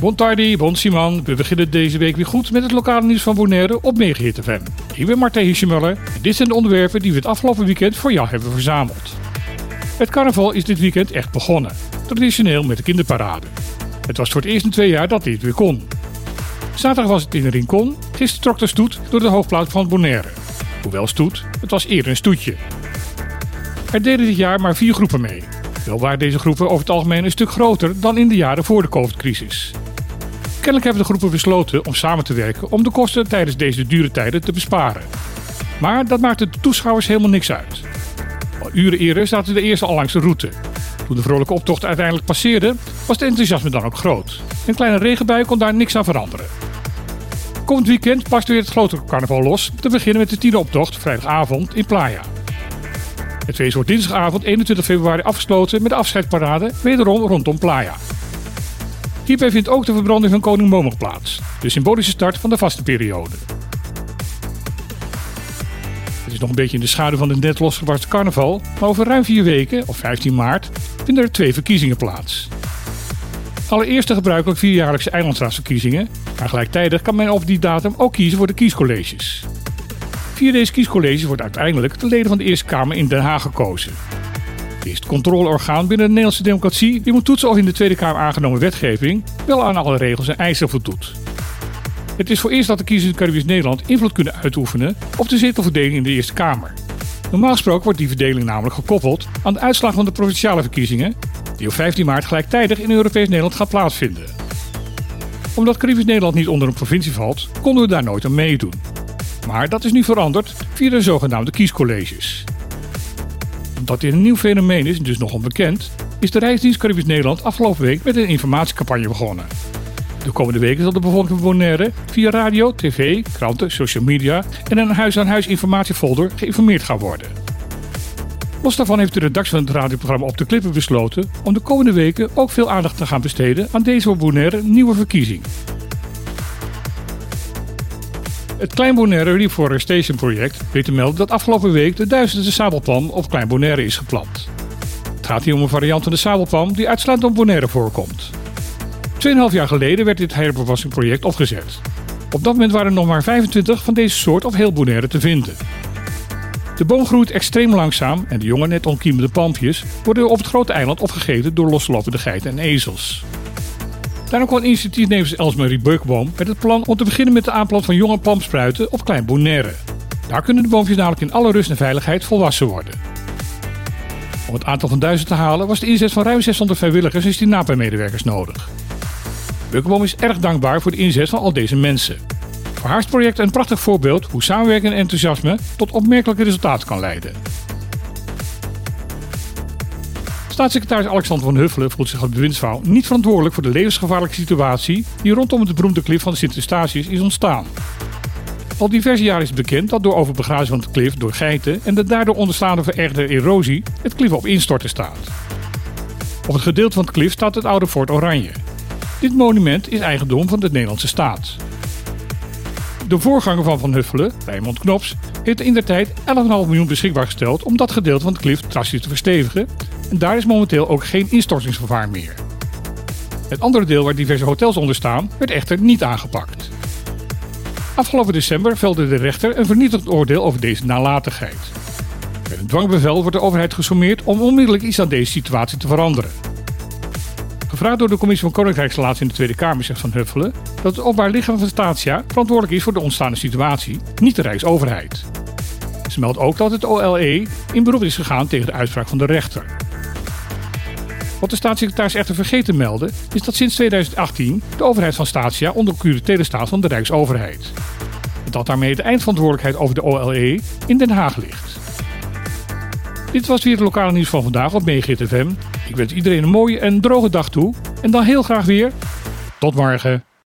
Bon tardi, bon Simon. We beginnen deze week weer goed met het lokale nieuws van Bonaire op Megahit FM. Ik ben Martijn Hischemuller en dit zijn de onderwerpen die we het afgelopen weekend voor jou hebben verzameld. Het carnaval is dit weekend echt begonnen. Traditioneel met de kinderparade. Het was voor het eerst in twee jaar dat dit weer kon. Zaterdag was het in Rincon, gisteren trok de stoet door de hoofdplaats van Bonaire. Hoewel stoet, het was eerder een stoetje. Er deden dit jaar maar vier groepen mee. Wel waren deze groepen over het algemeen een stuk groter dan in de jaren voor de COVID-crisis. Kennelijk hebben de groepen besloten om samen te werken om de kosten tijdens deze dure tijden te besparen. Maar dat maakte de toeschouwers helemaal niks uit. Al uren eerder zaten de eerste al langs de route. Toen de vrolijke optocht uiteindelijk passeerde, was het enthousiasme dan ook groot. Een kleine regenbui kon daar niks aan veranderen. Komend weekend past weer het grote carnaval los, te beginnen met de tiende optocht vrijdagavond in Playa. Het feest wordt dinsdagavond 21 februari afgesloten met de afscheidsparade wederom rondom Playa. Hierbij vindt ook de verbranding van koning Momog plaats, de symbolische start van de vaste periode. Het is nog een beetje in de schaduw van de net losgebarsten carnaval, maar over ruim vier weken, op 15 maart, vinden er twee verkiezingen plaats. Allereerst de gebruikelijk vierjaarlijkse eilandsraadsverkiezingen, maar gelijktijdig kan men op die datum ook kiezen voor de kiescolleges. Via deze kiescolleges wordt uiteindelijk de leden van de Eerste Kamer in Den Haag gekozen. Het is het controleorgaan binnen de Nederlandse democratie die moet toetsen of in de Tweede Kamer aangenomen wetgeving wel aan alle regels en eisen voldoet. Het is voor eerst dat de kiezers in Caribisch Nederland invloed kunnen uitoefenen op de zetelverdeling in de Eerste Kamer. Normaal gesproken wordt die verdeling namelijk gekoppeld aan de uitslag van de provinciale verkiezingen, die op 15 maart gelijktijdig in Europees Nederland gaan plaatsvinden. Omdat Caribisch Nederland niet onder een provincie valt, konden we daar nooit aan meedoen. Maar dat is nu veranderd via de zogenaamde kiescolleges. Omdat dit een nieuw fenomeen is, dus nog onbekend, is de Reisdienst Caribisch Nederland afgelopen week met een informatiecampagne begonnen. De komende weken zal de bevolking van Bonaire via radio, tv, kranten, social media en een huis-aan-huis informatiefolder geïnformeerd gaan worden. Los daarvan heeft de redactie van het radioprogramma Op de Klippen besloten om de komende weken ook veel aandacht te gaan besteden aan deze Bonaire nieuwe verkiezing. Het Klein Bonaire Reforestation Project weet te melden dat afgelopen week de duizendste sabelpalm op Klein Bonaire is geplant. Het gaat hier om een variant van de sabelpalm die uitsluitend op Bonaire voorkomt. 2,5 jaar geleden werd dit herbewassingproject opgezet. Op dat moment waren er nog maar 25 van deze soort op heel Bonaire te vinden. De boom groeit extreem langzaam en de jonge net onkiemende palmpjes worden op het grote eiland opgegeten door loslopende geiten en ezels. Daarom kwam initiatiefnemers Elsmarie Beukboom met het plan om te beginnen met de aanplant van jonge palmspruiten op Klein Bonaire. Daar kunnen de boompjes namelijk in alle rust en veiligheid volwassen worden. Om het aantal van duizend te halen was de inzet van ruim 600 vrijwilligers en STINAPA-medewerkers nodig. Beukboom is erg dankbaar voor de inzet van al deze mensen. Voor haar project een prachtig voorbeeld hoe samenwerking en enthousiasme tot opmerkelijke resultaten kan leiden. Staatssecretaris Alexander van Huffelen voelt zich als bewindsvrouw niet verantwoordelijk voor de levensgevaarlijke situatie die rondom het beroemde klif van de Sint-Eustatius is ontstaan. Al diverse jaren is bekend dat door overbegrazing van het klif door geiten en de daardoor onderstaande verergerde erosie het klif op instorten staat. Op het gedeelte van het klif staat het oude Fort Oranje. Dit monument is eigendom van de Nederlandse staat. De voorganger van Van Huffelen, Raymond Knops, heeft in der tijd 11,5 miljoen beschikbaar gesteld om dat gedeelte van het klif drastisch te verstevigen en daar is momenteel ook geen instortingsgevaar meer. Het andere deel waar diverse hotels onder staan werd echter niet aangepakt. Afgelopen december velde de rechter een vernietigend oordeel over deze nalatigheid. Met een dwangbevel wordt de overheid gesommeerd om onmiddellijk iets aan deze situatie te veranderen. Gevraagd door de Commissie van Koninkrijksrelatie in de Tweede Kamer zegt Van Huffelen dat het openbaar lichaam van Statia verantwoordelijk is voor de ontstaande situatie, niet de Rijksoverheid. Ze meldt ook dat het OLE in beroep is gegaan tegen de uitspraak van de rechter. Wat de staatssecretaris echter vergeten te melden, is dat sinds 2018 de overheid van Statia onder curatele staat van de Rijksoverheid. Dat daarmee de eindverantwoordelijkheid over de OLE in Den Haag ligt. Dit was weer het lokale nieuws van vandaag op Megahit FM. Ik wens iedereen een mooie en droge dag toe. En dan heel graag weer. Tot morgen.